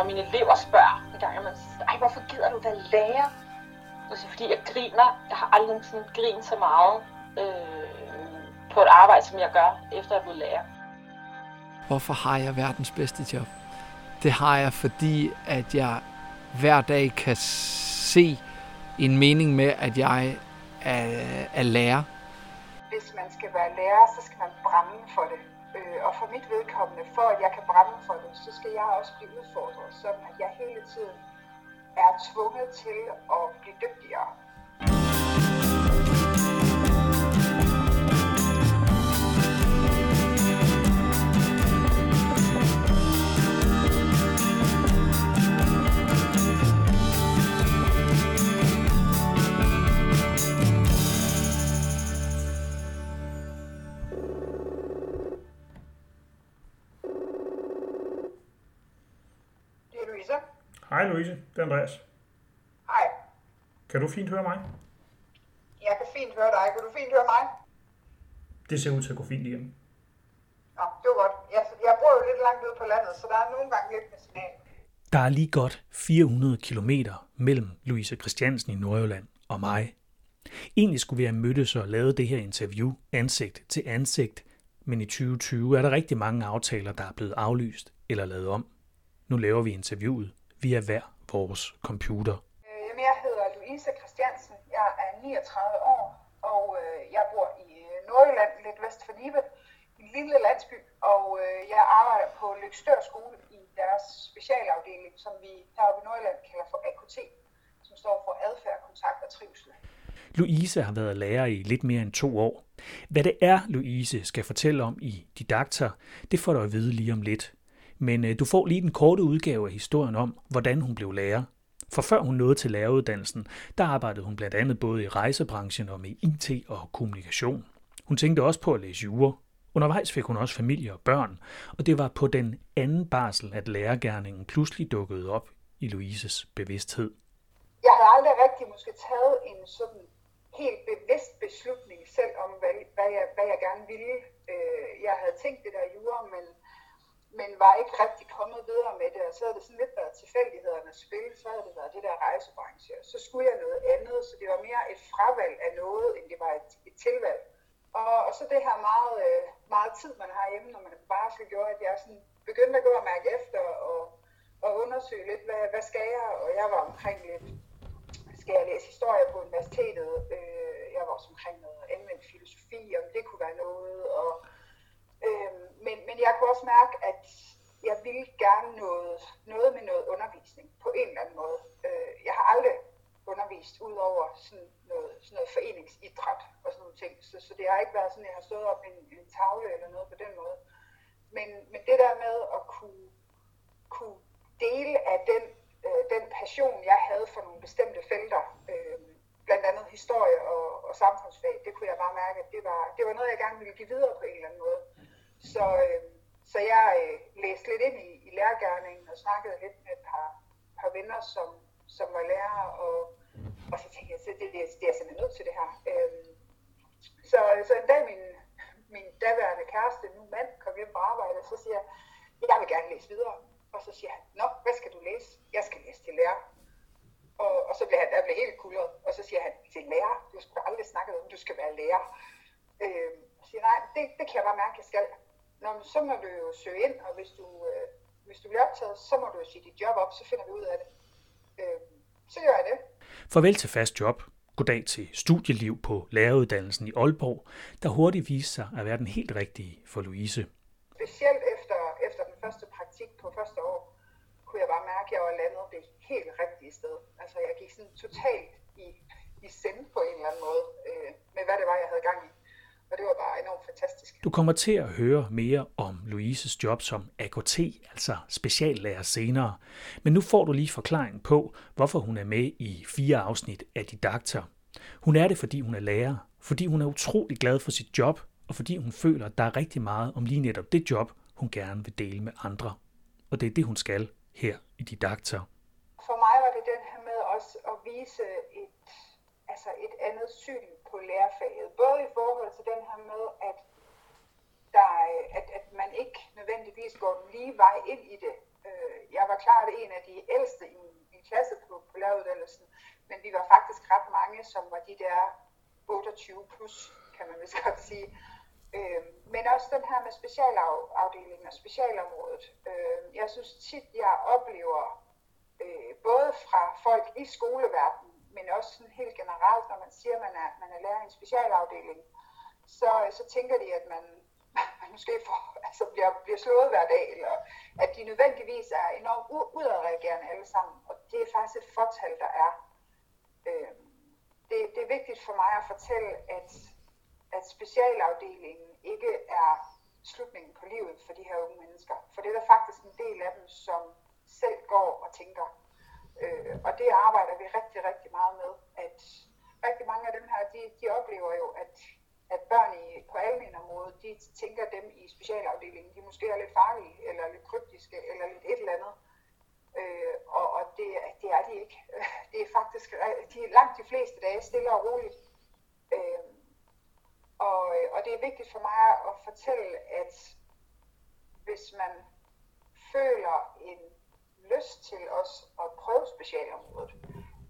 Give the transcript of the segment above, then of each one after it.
når mine elever spørger en gang, man siger, ej, hvorfor gider du være lærer? Så fordi jeg griner. Jeg har aldrig sådan grinet så meget øh, på et arbejde, som jeg gør, efter jeg blev lærer. Hvorfor har jeg verdens bedste job? Det har jeg, fordi at jeg hver dag kan se en mening med, at jeg er, er lærer. Hvis man skal være lærer, så skal man brænde for det. Øh, og for mit vedkommende, for at jeg kan brænde for det, så skal jeg også blive udfordret, så at jeg hele tiden er tvunget til at blive dygtigere. Louise, det er Andreas. Hej. Kan du fint høre mig? Jeg kan fint høre dig. Kan du fint høre mig? Det ser ud til at gå fint igen. Nå, det var godt. Jeg, jeg bor jo lidt langt ude på landet, så der er nogle gange lidt med signal. Der er lige godt 400 kilometer mellem Louise Christiansen i Nordjylland og mig. Egentlig skulle vi have mødtes og lavet det her interview ansigt til ansigt, men i 2020 er der rigtig mange aftaler, der er blevet aflyst eller lavet om. Nu laver vi interviewet via hver vores computer. Øh, jeg hedder Louise Christiansen. Jeg er 39 år, og øh, jeg bor i øh, Nordjylland, lidt vest for Nibe, en lille landsby, og jeg arbejder på Lykstør skole i deres specialafdeling, som vi heroppe i Nordjylland kalder for AKT, som står for adfærd, kontakt og trivsel. Louise har været lærer i lidt mere end to år. Hvad det er, Louise skal fortælle om i Didakter, det får du at vide lige om lidt. Men øh, du får lige den korte udgave af historien om, hvordan hun blev lærer. For før hun nåede til læreruddannelsen, der arbejdede hun blandt andet både i rejsebranchen og med IT og kommunikation. Hun tænkte også på at læse jure. Undervejs fik hun også familie og børn, og det var på den anden barsel, at lærergærningen pludselig dukkede op i Louises bevidsthed. Jeg havde aldrig rigtig måske taget en sådan helt bevidst beslutning selv om, hvad, hvad, jeg, hvad jeg gerne ville. Øh, jeg havde tænkt det der jure, men men var ikke rigtig kommet videre med det, og så havde det sådan lidt været tilfældighedernes spil, så havde det været det der rejsebranche, så skulle jeg noget andet, så det var mere et fravalg af noget, end det var et, et tilvalg. Og, og så det her meget, øh, meget tid, man har hjemme, når man er på barsel, gjorde, at jeg sådan begyndte at gå og mærke efter, og, og undersøge lidt, hvad, hvad skal jeg, og jeg var omkring lidt, skal jeg læse historie på universitetet, øh, jeg var også omkring noget anvendt filosofi, om det kunne være noget, og Øh, men, men jeg kunne også mærke, at jeg ville gerne noget, noget med noget undervisning på en eller anden måde. Øh, jeg har aldrig undervist ud over sådan noget, sådan noget foreningsidræt og sådan nogle ting. Så, så det har ikke været sådan, at jeg har stået op en, en tavle eller noget på den måde. Men, men det der med at kunne, kunne dele af den, øh, den passion, jeg havde for nogle bestemte felter, øh, blandt andet historie og, og samfundsfag, det kunne jeg bare mærke, at det var, det var noget, jeg gerne ville give videre på en eller anden måde. Så, øh, så jeg øh, læste lidt ind i, i lærergærningen og snakkede lidt med et par, par venner, som, som var lærere, og, og så tænkte jeg, at det, det, det er simpelthen nødt til det her. Øh, så, så en dag min, min daværende kæreste, nu mand, kom hjem fra arbejde, og så siger jeg, jeg vil gerne læse videre. Og så siger han, nå, hvad skal du læse? Jeg skal læse til lærer. Og, og så bliver han jeg blev helt kuldret, og så siger han, til lærer? Du skulle aldrig snakket om, du skal være lærer. Øh, og siger, nej, det, det kan jeg bare mærke, jeg skal. Nå, men så må du jo søge ind, og hvis du, øh, hvis du bliver optaget, så må du jo sige dit job op, så finder vi ud af det. Øh, så gør jeg det. Farvel til fast job. Goddag til studieliv på læreruddannelsen i Aalborg, der hurtigt viste sig at være den helt rigtige for Louise. Specielt efter, efter den første praktik på første år, kunne jeg bare mærke, at jeg var landet det helt rigtige sted. Altså jeg gik sådan totalt i, i send på en eller anden måde, øh, med hvad det var, jeg havde gang i og det var bare enormt fantastisk. Du kommer til at høre mere om Louises job som AKT, altså speciallærer senere. Men nu får du lige forklaring på, hvorfor hun er med i fire afsnit af Didakter. Hun er det, fordi hun er lærer, fordi hun er utrolig glad for sit job, og fordi hun føler, at der er rigtig meget om lige netop det job, hun gerne vil dele med andre. Og det er det, hun skal her i Didakter. For mig var det den her med også at vise et, altså et andet syn på lærerfaget. Både i forhold til den her med, at, der, øh, at, at man ikke nødvendigvis går den lige vej ind i det. Øh, jeg var klart en af de ældste i min klasse på, på læreruddannelsen, men vi var faktisk ret mange, som var de der 28 plus, kan man vist godt sige. Øh, men også den her med specialafdelingen og specialområdet. Øh, jeg synes tit, jeg oplever øh, både fra folk i skoleverdenen, men også sådan helt generelt, når man siger, at man er, man er lærer i en specialafdeling, så, øh, så tænker de, at man, man måske får, altså bliver, bliver slået hver dag, eller at de nødvendigvis er enormt udadreagerende alle sammen. Og det er faktisk et fortal, der er. Øh, det, det er vigtigt for mig at fortælle, at, at specialafdelingen ikke er slutningen på livet for de her unge mennesker. For det er der faktisk en del af dem, som selv går og tænker. Øh, og det arbejder vi rigtig, rigtig meget med. At rigtig mange af dem her, de, de oplever jo, at, at børn i, på almenområdet, de tænker dem i specialafdelingen, de måske er lidt farlige, eller lidt kryptiske, eller lidt et eller andet. Øh, og og det, det er de ikke. Det er faktisk de, langt de fleste dage stille og roligt. Øh, og, og det er vigtigt for mig at fortælle, at hvis man føler en lyst til os at prøve specialområdet,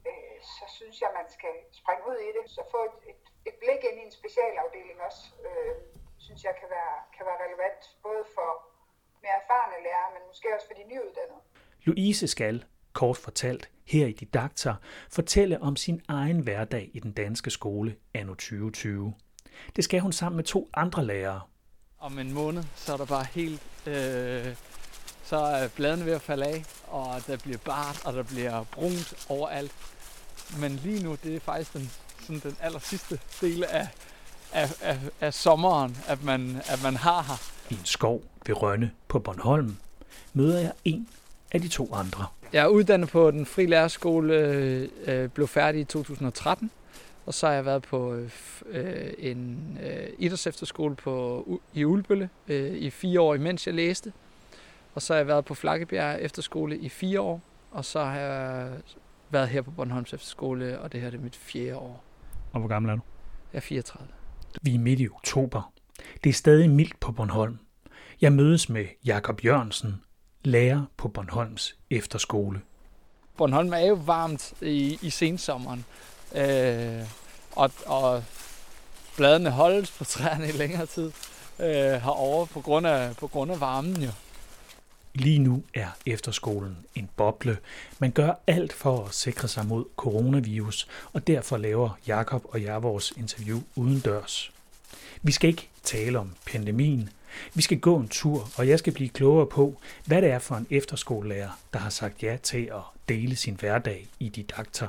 øh, så synes jeg, man skal springe ud i det. Så få et, et, et blik ind i en specialafdeling også, øh, synes jeg kan være, kan være relevant, både for mere erfarne lærere, men måske også for de nyuddannede. Louise skal, kort fortalt, her i Didakter, fortælle om sin egen hverdag i den danske skole anno 2020. Det skal hun sammen med to andre lærere. Om en måned, så er der bare helt øh, så er bladene ved at falde af, og der bliver bart, og der bliver brunt overalt. Men lige nu, det er faktisk den, sådan den aller sidste del af, af, af, af sommeren, at man, at man har her. I en skov ved Rønne på Bornholm møder jeg en af de to andre. Jeg er uddannet på den fri lærerskole, øh, blev færdig i 2013, og så har jeg været på øh, en øh, idrætsefterskole på, i Ulbølle øh, i fire år, imens jeg læste. Og så har jeg været på Flakkebjerg Efterskole i fire år, og så har jeg været her på Bornholms Efterskole, og det her det er mit fjerde år. Og hvor gammel er du? Jeg er 34. Vi er midt i oktober. Det er stadig mildt på Bornholm. Jeg mødes med Jakob Jørgensen, lærer på Bornholms Efterskole. Bornholm er jo varmt i, i sensommeren, øh, og, og bladene holdes på træerne i længere tid øh, herovre på grund, af, på grund af varmen jo. Lige nu er efterskolen en boble. Man gør alt for at sikre sig mod coronavirus, og derfor laver Jakob og jeg vores interview udendørs. Vi skal ikke tale om pandemien. Vi skal gå en tur, og jeg skal blive klogere på, hvad det er for en efterskolelærer, der har sagt ja til at dele sin hverdag i didakter.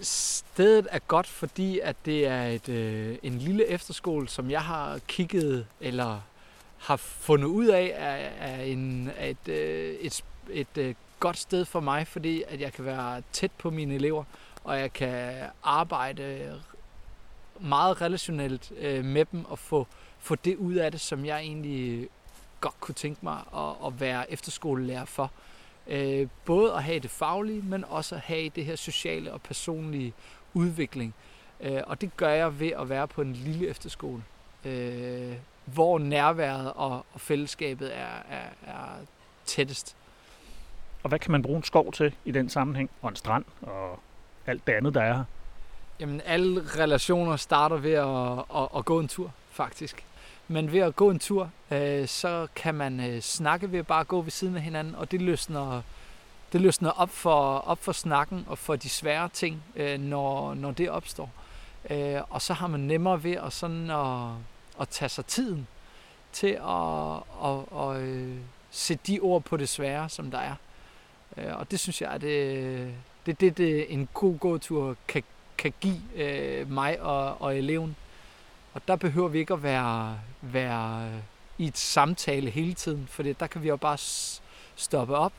Stedet er godt, fordi at det er et, øh, en lille efterskole, som jeg har kigget eller har fundet ud af, er, er, en, er øh, et, et, et, et godt sted for mig, fordi at jeg kan være tæt på mine elever, og jeg kan arbejde meget relationelt øh, med dem og få, få det ud af det, som jeg egentlig godt kunne tænke mig at, at være efterskolelærer for. Øh, både at have det faglige, men også at have det her sociale og personlige udvikling. Øh, og det gør jeg ved at være på en lille efterskole. Øh, hvor nærværet og, og fællesskabet er, er, er tættest. Og hvad kan man bruge en skov til i den sammenhæng? Og en strand og alt det andet, der er her? Jamen, alle relationer starter ved at, at, at gå en tur, faktisk. Men ved at gå en tur, øh, så kan man øh, snakke ved at bare gå ved siden af hinanden, og det løsner, det løsner op, for, op for snakken og for de svære ting, øh, når, når det opstår. Øh, og så har man nemmere ved at, sådan at, at tage sig tiden til at, at, at, at øh, sætte de ord på det svære, som der er. Øh, og det synes jeg, at det, det, det, det en god gåtur kan, kan give øh, mig og, og eleven. Og der behøver vi ikke at være, være i et samtale hele tiden, for der kan vi jo bare stoppe op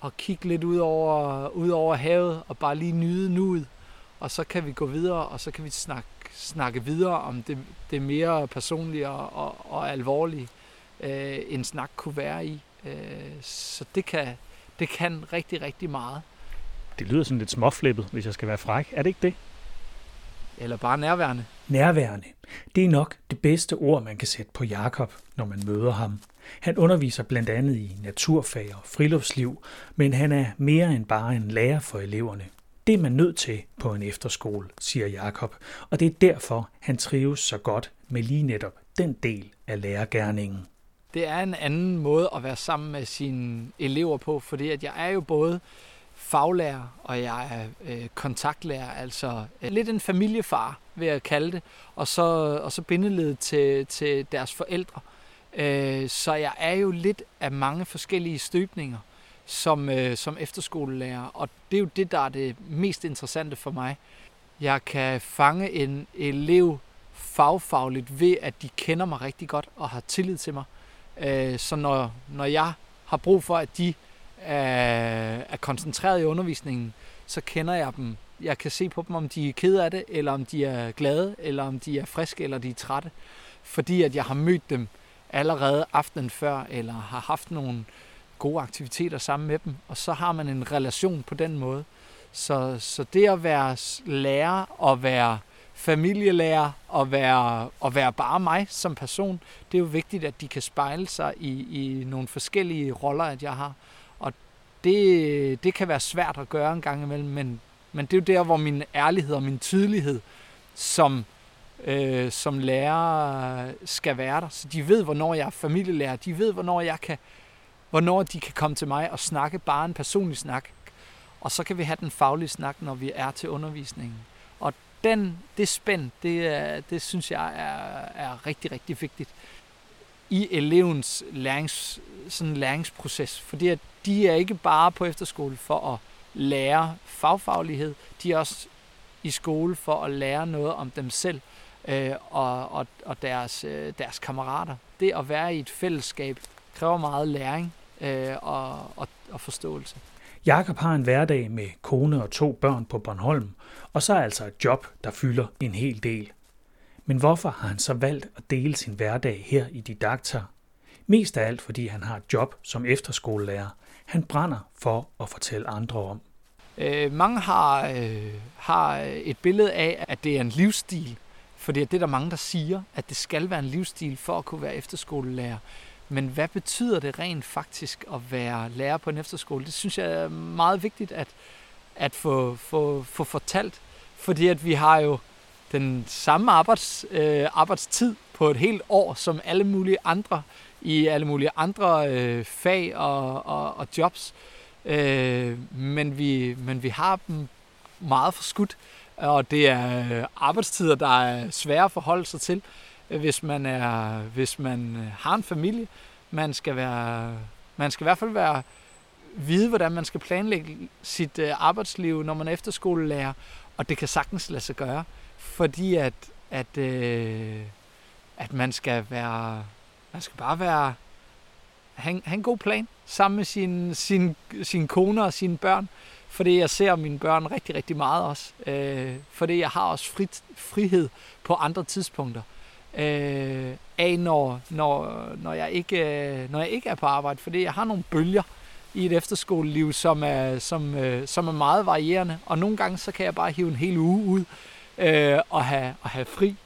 og kigge lidt ud over, ud over havet og bare lige nyde nuet. Og så kan vi gå videre, og så kan vi snakke snakke videre om det, det mere personlige og, og, alvorlige, øh, en snak kunne være i. Øh, så det kan, det kan rigtig, rigtig meget. Det lyder sådan lidt småflippet, hvis jeg skal være fræk. Er det ikke det? eller bare nærværende. Nærværende. Det er nok det bedste ord, man kan sætte på Jakob, når man møder ham. Han underviser blandt andet i naturfag og friluftsliv, men han er mere end bare en lærer for eleverne. Det er man nødt til på en efterskole, siger Jakob, og det er derfor, han trives så godt med lige netop den del af lærergærningen. Det er en anden måde at være sammen med sine elever på, fordi at jeg er jo både faglærer, og jeg er øh, kontaktlærer, altså øh, lidt en familiefar, vil jeg kalde det, og så, og så bindeled til, til deres forældre. Øh, så jeg er jo lidt af mange forskellige støbninger som, øh, som efterskolelærer, og det er jo det, der er det mest interessante for mig. Jeg kan fange en elev fagfagligt ved, at de kender mig rigtig godt og har tillid til mig. Øh, så når, når jeg har brug for, at de øh, er koncentreret i undervisningen, så kender jeg dem. Jeg kan se på dem, om de er ked af det, eller om de er glade, eller om de er friske, eller de er trætte. Fordi at jeg har mødt dem allerede aftenen før, eller har haft nogle gode aktiviteter sammen med dem, og så har man en relation på den måde. Så, så det at være lærer og være familielærer og være, og være bare mig som person, det er jo vigtigt, at de kan spejle sig i, i nogle forskellige roller, at jeg har. Og det, det kan være svært at gøre en gang imellem, men, men det er jo der, hvor min ærlighed og min tydelighed som, øh, som lærer skal være der. Så de ved, hvornår jeg er familielærer. De ved, hvornår jeg kan, hvornår de kan komme til mig og snakke bare en personlig snak. Og så kan vi have den faglige snak, når vi er til undervisningen. Og den, det spænd, det, det synes jeg er, er rigtig, rigtig vigtigt i elevens lærings, sådan læringsproces. Fordi at de er ikke bare på efterskole for at lære fagfaglighed, de er også i skole for at lære noget om dem selv øh, og, og, og deres, øh, deres kammerater. Det at være i et fællesskab kræver meget læring øh, og, og, og forståelse. Jakob har en hverdag med kone og to børn på Bornholm, og så er altså et job, der fylder en hel del. Men hvorfor har han så valgt at dele sin hverdag her i Didakter? Mest af alt, fordi han har et job som efterskolelærer. Han brænder for at fortælle andre om. Øh, mange har, øh, har et billede af, at det er en livsstil. Fordi det er der mange, der siger, at det skal være en livsstil for at kunne være efterskolelærer. Men hvad betyder det rent faktisk at være lærer på en efterskole? Det synes jeg er meget vigtigt at, at få, få, få fortalt. Fordi at vi har jo den samme arbejds, øh, arbejdstid på et helt år som alle mulige andre i alle mulige andre øh, fag og, og, og jobs. Øh, men, vi, men vi har dem meget forskudt, og det er øh, arbejdstider, der er svære at forholde sig til, hvis man, er, hvis man øh, har en familie. Man skal, være, man skal i hvert fald være, vide, hvordan man skal planlægge sit øh, arbejdsliv, når man er efterskolelærer, og det kan sagtens lade sig gøre, fordi at, at, øh, at man skal være, man skal bare være, have, have en god plan sammen med sin, sin, sin kone og sine børn, fordi jeg ser mine børn rigtig, rigtig meget også. Øh, fordi jeg har også frit, frihed på andre tidspunkter. Øh, af når, når, når, jeg ikke, øh, når jeg ikke er på arbejde, fordi jeg har nogle bølger i et efterskoleliv, som er, som, øh, som er meget varierende, og nogle gange så kan jeg bare hive en hel uge ud øh, og, have, og have fri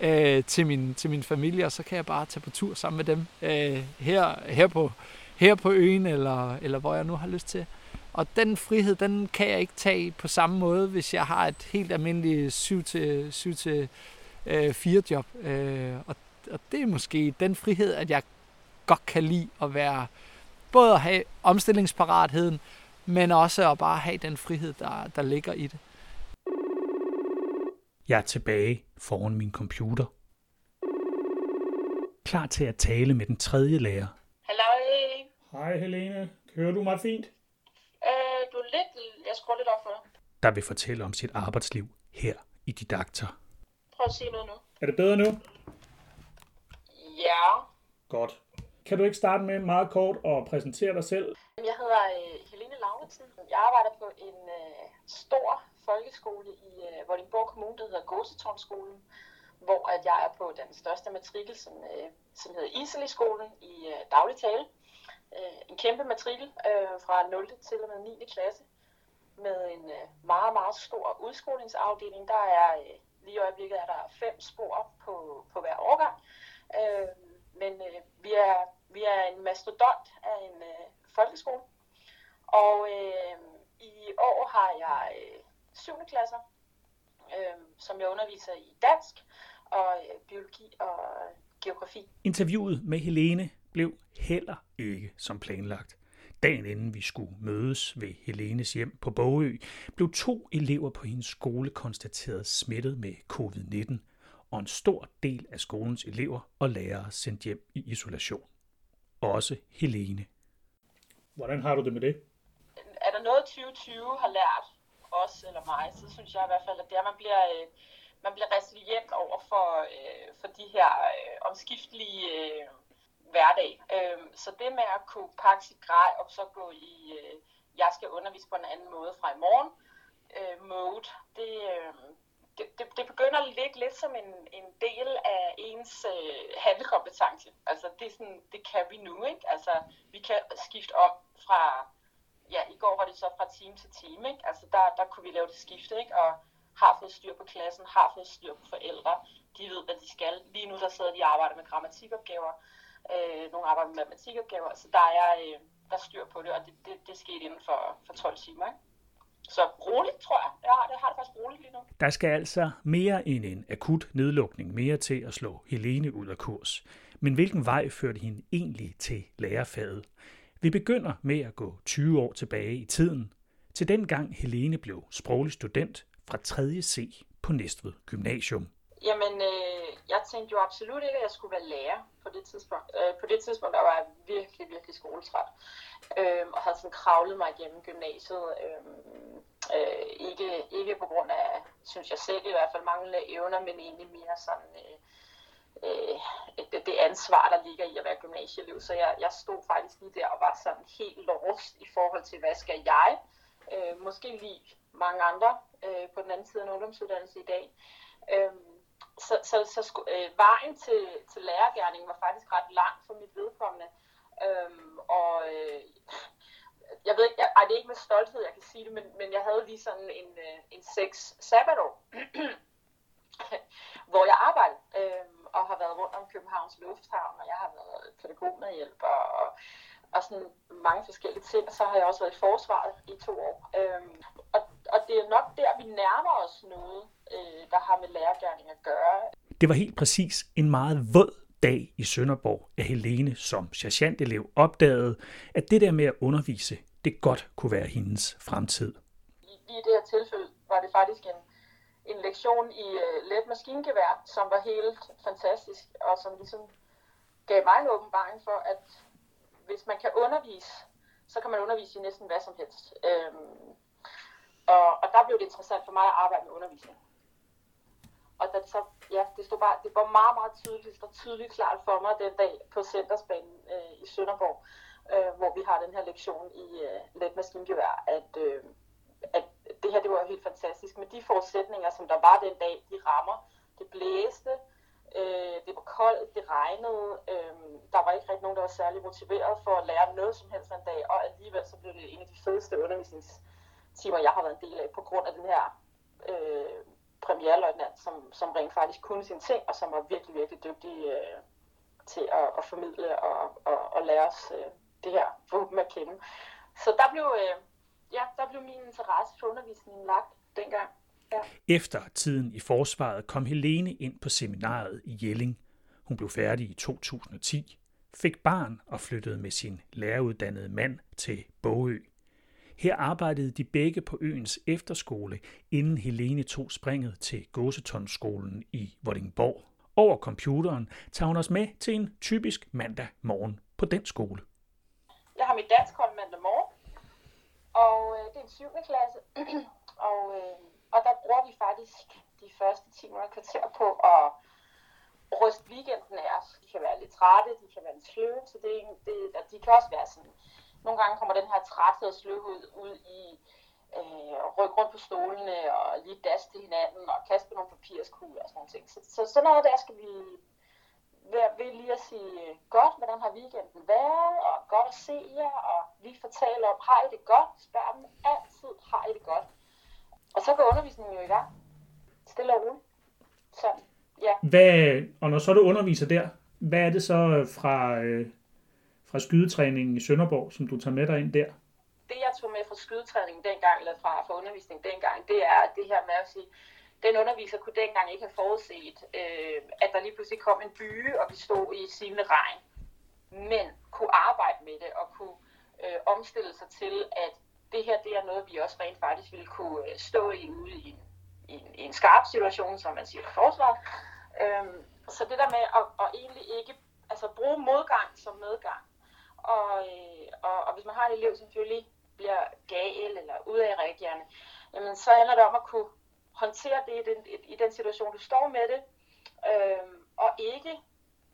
øh, til, min, til min familie, og så kan jeg bare tage på tur sammen med dem øh, her, her, på, her på øen, eller, eller hvor jeg nu har lyst til. Og den frihed, den kan jeg ikke tage på samme måde, hvis jeg har et helt almindeligt 7 til, 7 til øh, 4 job. Øh, og, og det er måske den frihed, at jeg godt kan lide at være, både at have omstillingsparatheden, men også at bare have den frihed, der, der ligger i det. Jeg er tilbage foran min computer. Klar til at tale med den tredje lærer. Hallo. Hej Helene. Hører du mig fint? Øh, du er lidt... Jeg skruer lidt op for dig. Der vil fortælle om sit arbejdsliv her i Didakter. At sige noget nu. Er det bedre nu? Ja. Godt. Kan du ikke starte med meget kort at præsentere dig selv? Jeg hedder øh, Helene Lauritsen. Jeg arbejder på en øh, stor folkeskole i øh, Vordingborg Kommune, der hedder Gåsetårnskolen, hvor at jeg er på den største matrikel, som, øh, som hedder Iseli-skolen i øh, daglig tale. Øh, en kæmpe matrikel øh, fra 0. til og med 9. klasse med en øh, meget, meget stor udskolingsafdeling. Der er øh, Lige i øjeblikket er der fem spor på, på hver årgang. Øh, men øh, vi, er, vi er en mastodont af en øh, folkeskole. Og øh, i år har jeg øh, 7. klasser, øh, som jeg underviser i dansk og øh, biologi og øh, geografi. Interviewet med Helene blev heller ikke som planlagt. Dagen inden vi skulle mødes ved Helenes hjem på Bogø, blev to elever på hendes skole konstateret smittet med covid-19, og en stor del af skolens elever og lærere sendt hjem i isolation. Også Helene. Hvordan har du det med det? Er der noget 2020 har lært os eller mig, så synes jeg i hvert fald, at det er, at man bliver, øh, man bliver resilient over for, øh, for de her øh, omskiftelige hverdag. Øh, så det med at kunne pakke sit grej og så gå i, øh, jeg skal undervise på en anden måde fra i morgen, øh, mode, det, øh, det, det, det begynder at ligge lidt som en, en del af ens øh, handlekompetence. Altså det, er sådan, det kan vi nu, ikke? Altså vi kan skifte om fra, ja i går var det så fra time til time, ikke? Altså der, der kunne vi lave det skifte, ikke? Og har fået styr på klassen, har fået styr på forældre, de ved, hvad de skal. Lige nu der sidder de og arbejder med grammatikopgaver, øh, nogle arbejder med matematikopgaver, så der er, øh, der er styr på det, og det, det, det skete inden for, for 12 timer. Ikke? Så roligt, tror jeg. Jeg har det, har det faktisk roligt lige nu. Der skal altså mere end en akut nedlukning mere til at slå Helene ud af kurs. Men hvilken vej førte hende egentlig til lærerfaget? Vi begynder med at gå 20 år tilbage i tiden, til den gang Helene blev sproglig student fra 3. C på Næstved Gymnasium. Jamen, øh, jeg tænkte jo absolut ikke, at jeg skulle være lærer på det tidspunkt. Øh, på det tidspunkt, der var jeg virkelig, virkelig skoletræt. Øh, og havde sådan kravlet mig igennem gymnasiet. Øh, øh, ikke, ikke på grund af, synes jeg selv i hvert fald, manglende evner, men egentlig mere sådan... Øh, øh, det, det ansvar, der ligger i at være gymnasieelev. Så jeg, jeg stod faktisk lige der og var sådan helt lost i forhold til, hvad skal jeg? Øh, måske lige mange andre øh, på den anden side af en ungdomsuddannelse i dag. Øh, så så, så øh, vejen til, til lærergærningen var faktisk ret lang for mit vedkommende. Øhm, og øh, jeg ved ikke, jeg, ej, det er ikke med stolthed, jeg kan sige det, men, men jeg havde lige sådan en, øh, en seks sabbatår, hvor jeg arbejdede øhm, og har været rundt om Københavns Lufthavn, og jeg har været pædagogmedhjælper og, og sådan mange forskellige ting. Og så har jeg også været i forsvaret i to år. Øhm, og, og det er nok der, vi nærmer os noget, øh, der har med lærergærning at gøre. Det var helt præcis en meget våd dag i Sønderborg, at Helene som sergeantelev opdagede, at det der med at undervise, det godt kunne være hendes fremtid. I, i det her tilfælde var det faktisk en, en lektion i uh, let maskingevær, som var helt fantastisk, og som ligesom gav mig en åbenbaring for, at hvis man kan undervise, så kan man undervise i næsten hvad som helst. Øhm, og, og der blev det interessant for mig at arbejde med undervisning. Og da så, ja, det, stod bare, det var meget, meget tydeligt, det stod tydeligt klart for mig den dag på Centersbanen øh, i Sønderborg, øh, hvor vi har den her lektion i øh, let maskingevær, at, øh, at det her det var helt fantastisk. Men de forudsætninger, som der var den dag, de rammer, det blæste, øh, det var koldt, det regnede, øh, der var ikke rigtig nogen, der var særlig motiveret for at lære noget som helst en dag, og alligevel så blev det en af de fedeste timer, jeg har været en del af, på grund af den her øh, premierløjtnant, som, som rent faktisk kunne sin ting, og som var virkelig, virkelig dygtig øh, til at, at formidle og, og, og lære os øh, det her våben at kende. Så der blev, øh, ja, der blev min interesse for undervisningen lagt dengang. Ja. Efter tiden i forsvaret kom Helene ind på seminaret i Jelling. Hun blev færdig i 2010, fik barn og flyttede med sin læreruddannede mand til Bogø. Her arbejdede de begge på øens efterskole, inden Helene tog springet til Gåsetonsskolen i Vordingborg. Over computeren tager hun os med til en typisk mandag morgen på den skole. Jeg har mit dansk hold mandag morgen, og øh, det er en 7. klasse, og, øh, og der bruger vi faktisk de første timer og kvarter på at ryste weekenden af os. De kan være lidt trætte, de kan være lidt sløve, så det, det, de kan også være sådan nogle gange kommer den her træthed og sløvhed ud i øh, rykke rundt på stolene og lige daske til hinanden og kaste på nogle papirskugler og sådan nogle ting. Så, så sådan noget der skal vi være ved lige at sige, øh, godt, hvordan har weekenden været, og godt at se jer, og vi fortæller om, har I det godt? Spørg dem altid, har I det godt? Og så går undervisningen jo i gang. Stille og roligt. sådan, ja. Hvad, og når så du underviser der, hvad er det så øh, fra, øh, fra skydetræningen i Sønderborg, som du tager med dig ind der? Det, jeg tog med fra skydetræningen dengang, eller fra, fra undervisningen dengang, det er det her med at sige, den underviser kunne dengang ikke have forudset, øh, at der lige pludselig kom en byge, og vi stod i sivende regn. Men kunne arbejde med det, og kunne øh, omstille sig til, at det her det er noget, vi også rent faktisk ville kunne øh, stå i ude i en, i en, i en skarp situation, som man siger i forsvaret. Øh, så det der med at, at egentlig ikke altså bruge modgang som medgang, og, øh, og, og hvis man har en elev, som selvfølgelig bliver gal eller udadreagerende, jamen så handler det om at kunne håndtere det i den, i den situation, du står med det, øh, og ikke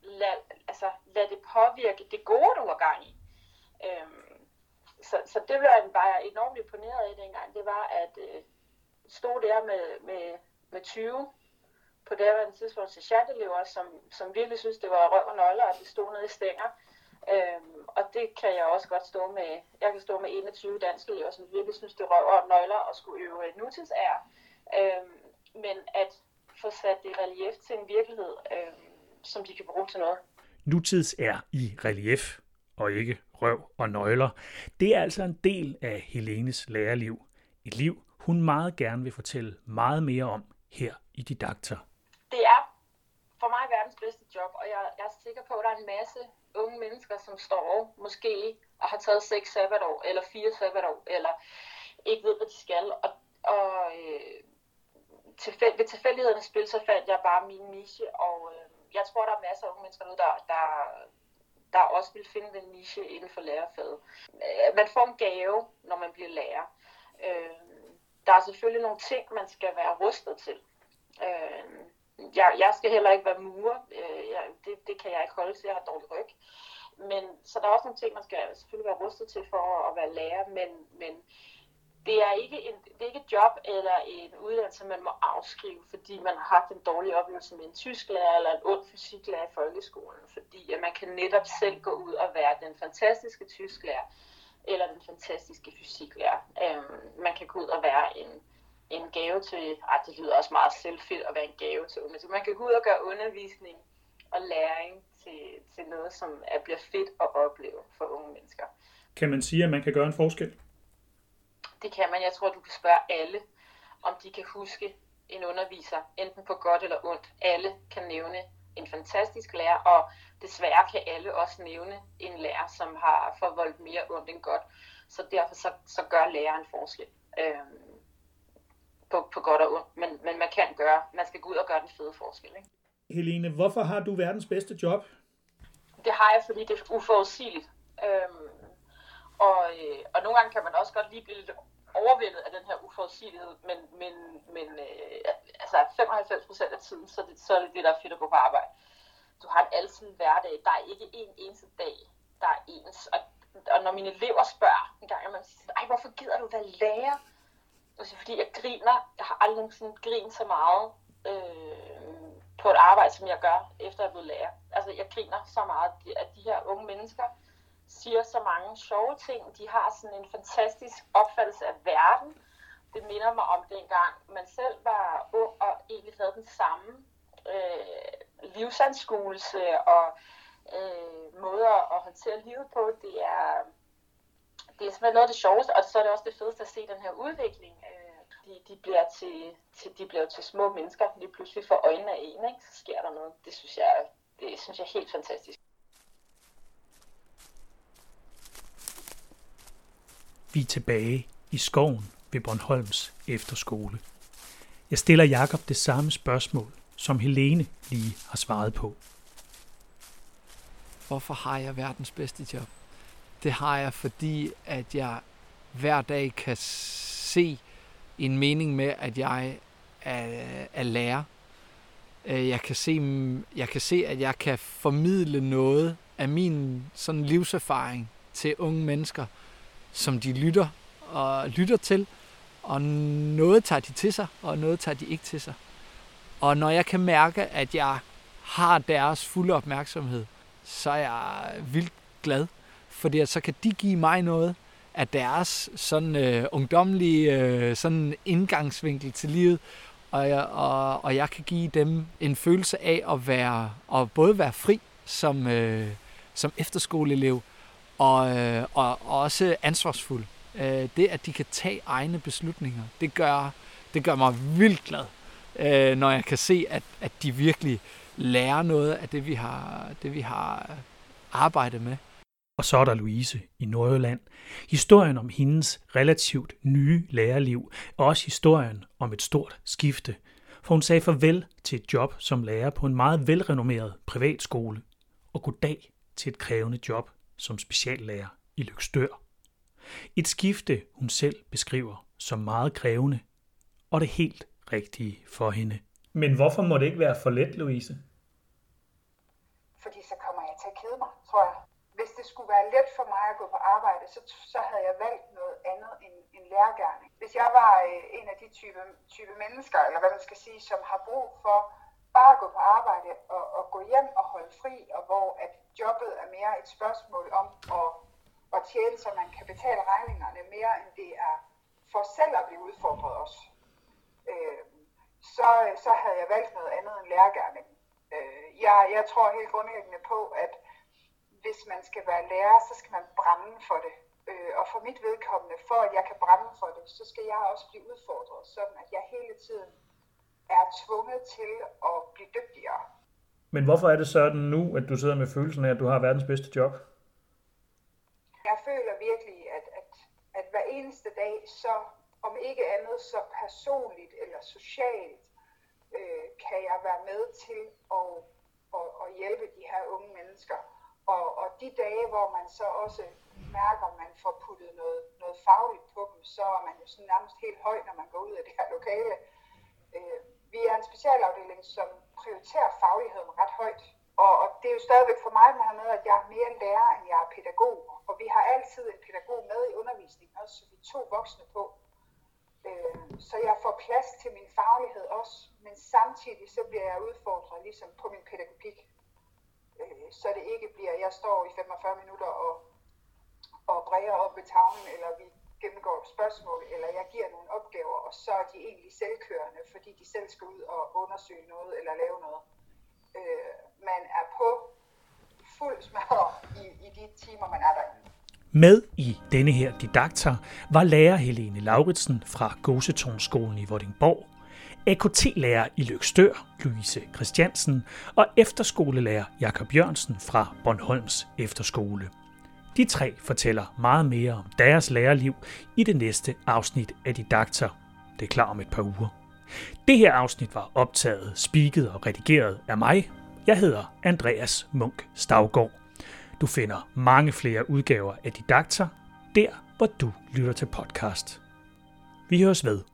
lad, altså, lad det påvirke det gode, du har gang i. Øh, så, så det var jeg bare enormt imponeret af dengang, det var, at øh, stod der med, med, med 20 på det her tidspunkt elever som, som virkelig synes, det var røv og nøgler, at de stod nede i stænger. Øhm, og det kan jeg også godt stå med. Jeg kan stå med 21 danske elever, som virkelig synes, det røv og nøgler og skulle øve nutidsære. Øhm, men at få sat det i relief til en virkelighed, øhm, som de kan bruge til noget. Nutids er i relief og ikke røv og nøgler. Det er altså en del af Helenes lærerliv. Et liv, hun meget gerne vil fortælle meget mere om her i Didakter. Det er for mig verdens bedste job, og jeg, jeg er sikker på, at der er en masse unge mennesker, som står måske og har taget seks sabbatår, eller fire sabbatår, eller ikke ved, hvad de skal. Og, og øh, tilfæld, ved tilfældighedernes spil, så fandt jeg bare min niche, og øh, jeg tror, der er masser af unge mennesker nu, der, der, der også vil finde den niche inden for lærerfaget. Øh, man får en gave, når man bliver lærer. Øh, der er selvfølgelig nogle ting, man skal være rustet til. Øh, jeg, jeg skal heller ikke være murer. Øh, jeg, det, det kan jeg ikke holde til, jeg har dårlig ryg. Men, så der er også nogle ting, man skal selvfølgelig være rustet til for at være lærer, men, men det er ikke en, det er ikke et job eller en uddannelse, man må afskrive, fordi man har haft en dårlig oplevelse med en tysklærer eller en ond fysiklærer i folkeskolen, fordi at man kan netop selv gå ud og være den fantastiske tysklærer eller den fantastiske fysiklærer. Øhm, man kan gå ud og være en, en gave til, ej, det lyder også meget selvfedt at være en gave til så man kan gå ud og gøre undervisning og læring til, til noget, som er, bliver fedt at opleve for unge mennesker. Kan man sige, at man kan gøre en forskel? Det kan man. Jeg tror, du kan spørge alle, om de kan huske en underviser, enten på godt eller ondt. Alle kan nævne en fantastisk lærer, og desværre kan alle også nævne en lærer, som har forvoldt mere ondt end godt. Så derfor så, så gør læreren en forskel. Øhm, på, på godt og ondt, men, men man kan gøre, man skal gå ud og gøre den fede forskel. Ikke? Helene, hvorfor har du verdens bedste job? Det har jeg, fordi det er uforudsigeligt. Øhm, og, øh, og nogle gange kan man også godt lige blive lidt overvældet af den her uforudsigelighed, men, men, men øh, altså 95% af tiden, så, det, så er det det, der er fedt at gå på arbejde. Du har en altid hverdag. Der er ikke en eneste dag, der er ens. Og, og når mine elever spørger en gang, man siger, ej, hvorfor gider du være lærer? Altså, fordi jeg griner. Jeg har aldrig sådan grinet så meget øh, på et arbejde, som jeg gør, efter jeg er blevet lærer. Altså, jeg griner så meget, at de her unge mennesker siger så mange sjove ting. De har sådan en fantastisk opfattelse af verden. Det minder mig om dengang, man selv var ung og egentlig havde den samme øh, livsanskuelse og øh, måder at håndtere livet på. Det er, det er simpelthen noget af det sjoveste, og så er det også det fedeste at se den her udvikling. Øh, de, de, bliver til, til, de bliver til små mennesker lige pludselig for øjnene af en, ikke? så sker der noget. Det synes jeg, det synes jeg er helt fantastisk. Vi er tilbage i skoven ved Bornholms efterskole. Jeg stiller Jakob det samme spørgsmål, som Helene lige har svaret på. Hvorfor har jeg verdens bedste job? Det har jeg, fordi at jeg hver dag kan se en mening med, at jeg er, er lærer. Øh, jeg kan, se, jeg kan se, at jeg kan formidle noget af min sådan livserfaring til unge mennesker, som de lytter og lytter til, og noget tager de til sig, og noget tager de ikke til sig. Og når jeg kan mærke, at jeg har deres fulde opmærksomhed, så er jeg vildt glad, fordi at så kan de give mig noget af deres sådan øh, ungdomlige øh, sådan indgangsvinkel til livet, og jeg, og, og jeg kan give dem en følelse af at være, at både være fri som, øh, som efterskoleelev, og, øh, og, og også ansvarsfuld. Øh, det, at de kan tage egne beslutninger, det gør, det gør mig vildt glad, øh, når jeg kan se, at, at de virkelig lærer noget af det, vi har, det, vi har arbejdet med. Og så er der Louise i Nordjylland. Historien om hendes relativt nye lærerliv, og også historien om et stort skifte. For hun sagde farvel til et job som lærer på en meget velrenommeret privatskole, og goddag til et krævende job som speciallærer i Lykstør. Et skifte, hun selv beskriver som meget krævende, og det helt rigtige for hende. Men hvorfor må det ikke være for let, Louise? Fordi så kommer jeg til at kede mig, tror jeg. Hvis det skulle være let for mig at gå på arbejde, så, så havde jeg valgt noget andet end, end lærergærning. Hvis jeg var øh, en af de type, type mennesker, eller hvad man skal sige, som har brug for bare at gå på arbejde og, og gå hjem og holde fri, og hvor at jobbet er mere et spørgsmål om at, at tjene, så man kan betale regningerne mere, end det er for selv at blive udfordret også. Øh, så, så havde jeg valgt noget andet end lærergærning. Øh, jeg, jeg tror helt grundlæggende på, at hvis man skal være lærer, så skal man brænde for det. Øh, og for mit vedkommende, for at jeg kan brænde for det, så skal jeg også blive udfordret, sådan at jeg hele tiden er tvunget til at blive dygtigere. Men hvorfor er det sådan nu, at du sidder med følelsen af, at du har verdens bedste job? Jeg føler virkelig, at, at, at hver eneste dag, så om ikke andet så personligt eller socialt, øh, kan jeg være med til at, at hjælpe de her unge mennesker. Og, og de dage, hvor man så også mærker, at man får puttet noget, noget fagligt på dem, så er man jo sådan nærmest helt høj, når man går ud af det her lokale. Øh, vi er en specialafdeling, som prioriterer fagligheden ret højt. Og, og det er jo stadigvæk for mig med, at jeg er mere lærer, end jeg er pædagog. Og vi har altid en pædagog med i undervisningen, også så vi to voksne på. Øh, så jeg får plads til min faglighed også, men samtidig så bliver jeg udfordret ligesom på min pædagogik. Øh, så det ikke bliver, at jeg står i 45 minutter og, og bræger op ved tavlen, eller vi gennemgår et spørgsmål, eller jeg giver nogle opgaver, og så er de egentlig selvkørende, fordi de selv skal ud og undersøge noget eller lave noget. Øh, man er på fuld smadre i, i de timer, man er derinde. Med i denne her didakter var lærer Helene Lauritsen fra Gåsetårnskolen i Vordingborg, AKT-lærer i Lykstør, Louise Christiansen, og efterskolelærer Jakob Jørgensen fra Bornholms Efterskole. De tre fortæller meget mere om deres lærerliv i det næste afsnit af Didakter. Det er klar om et par uger. Det her afsnit var optaget, spiket og redigeret af mig. Jeg hedder Andreas Munk Stavgård. Du finder mange flere udgaver af Didakter, der hvor du lytter til podcast. Vi høres ved.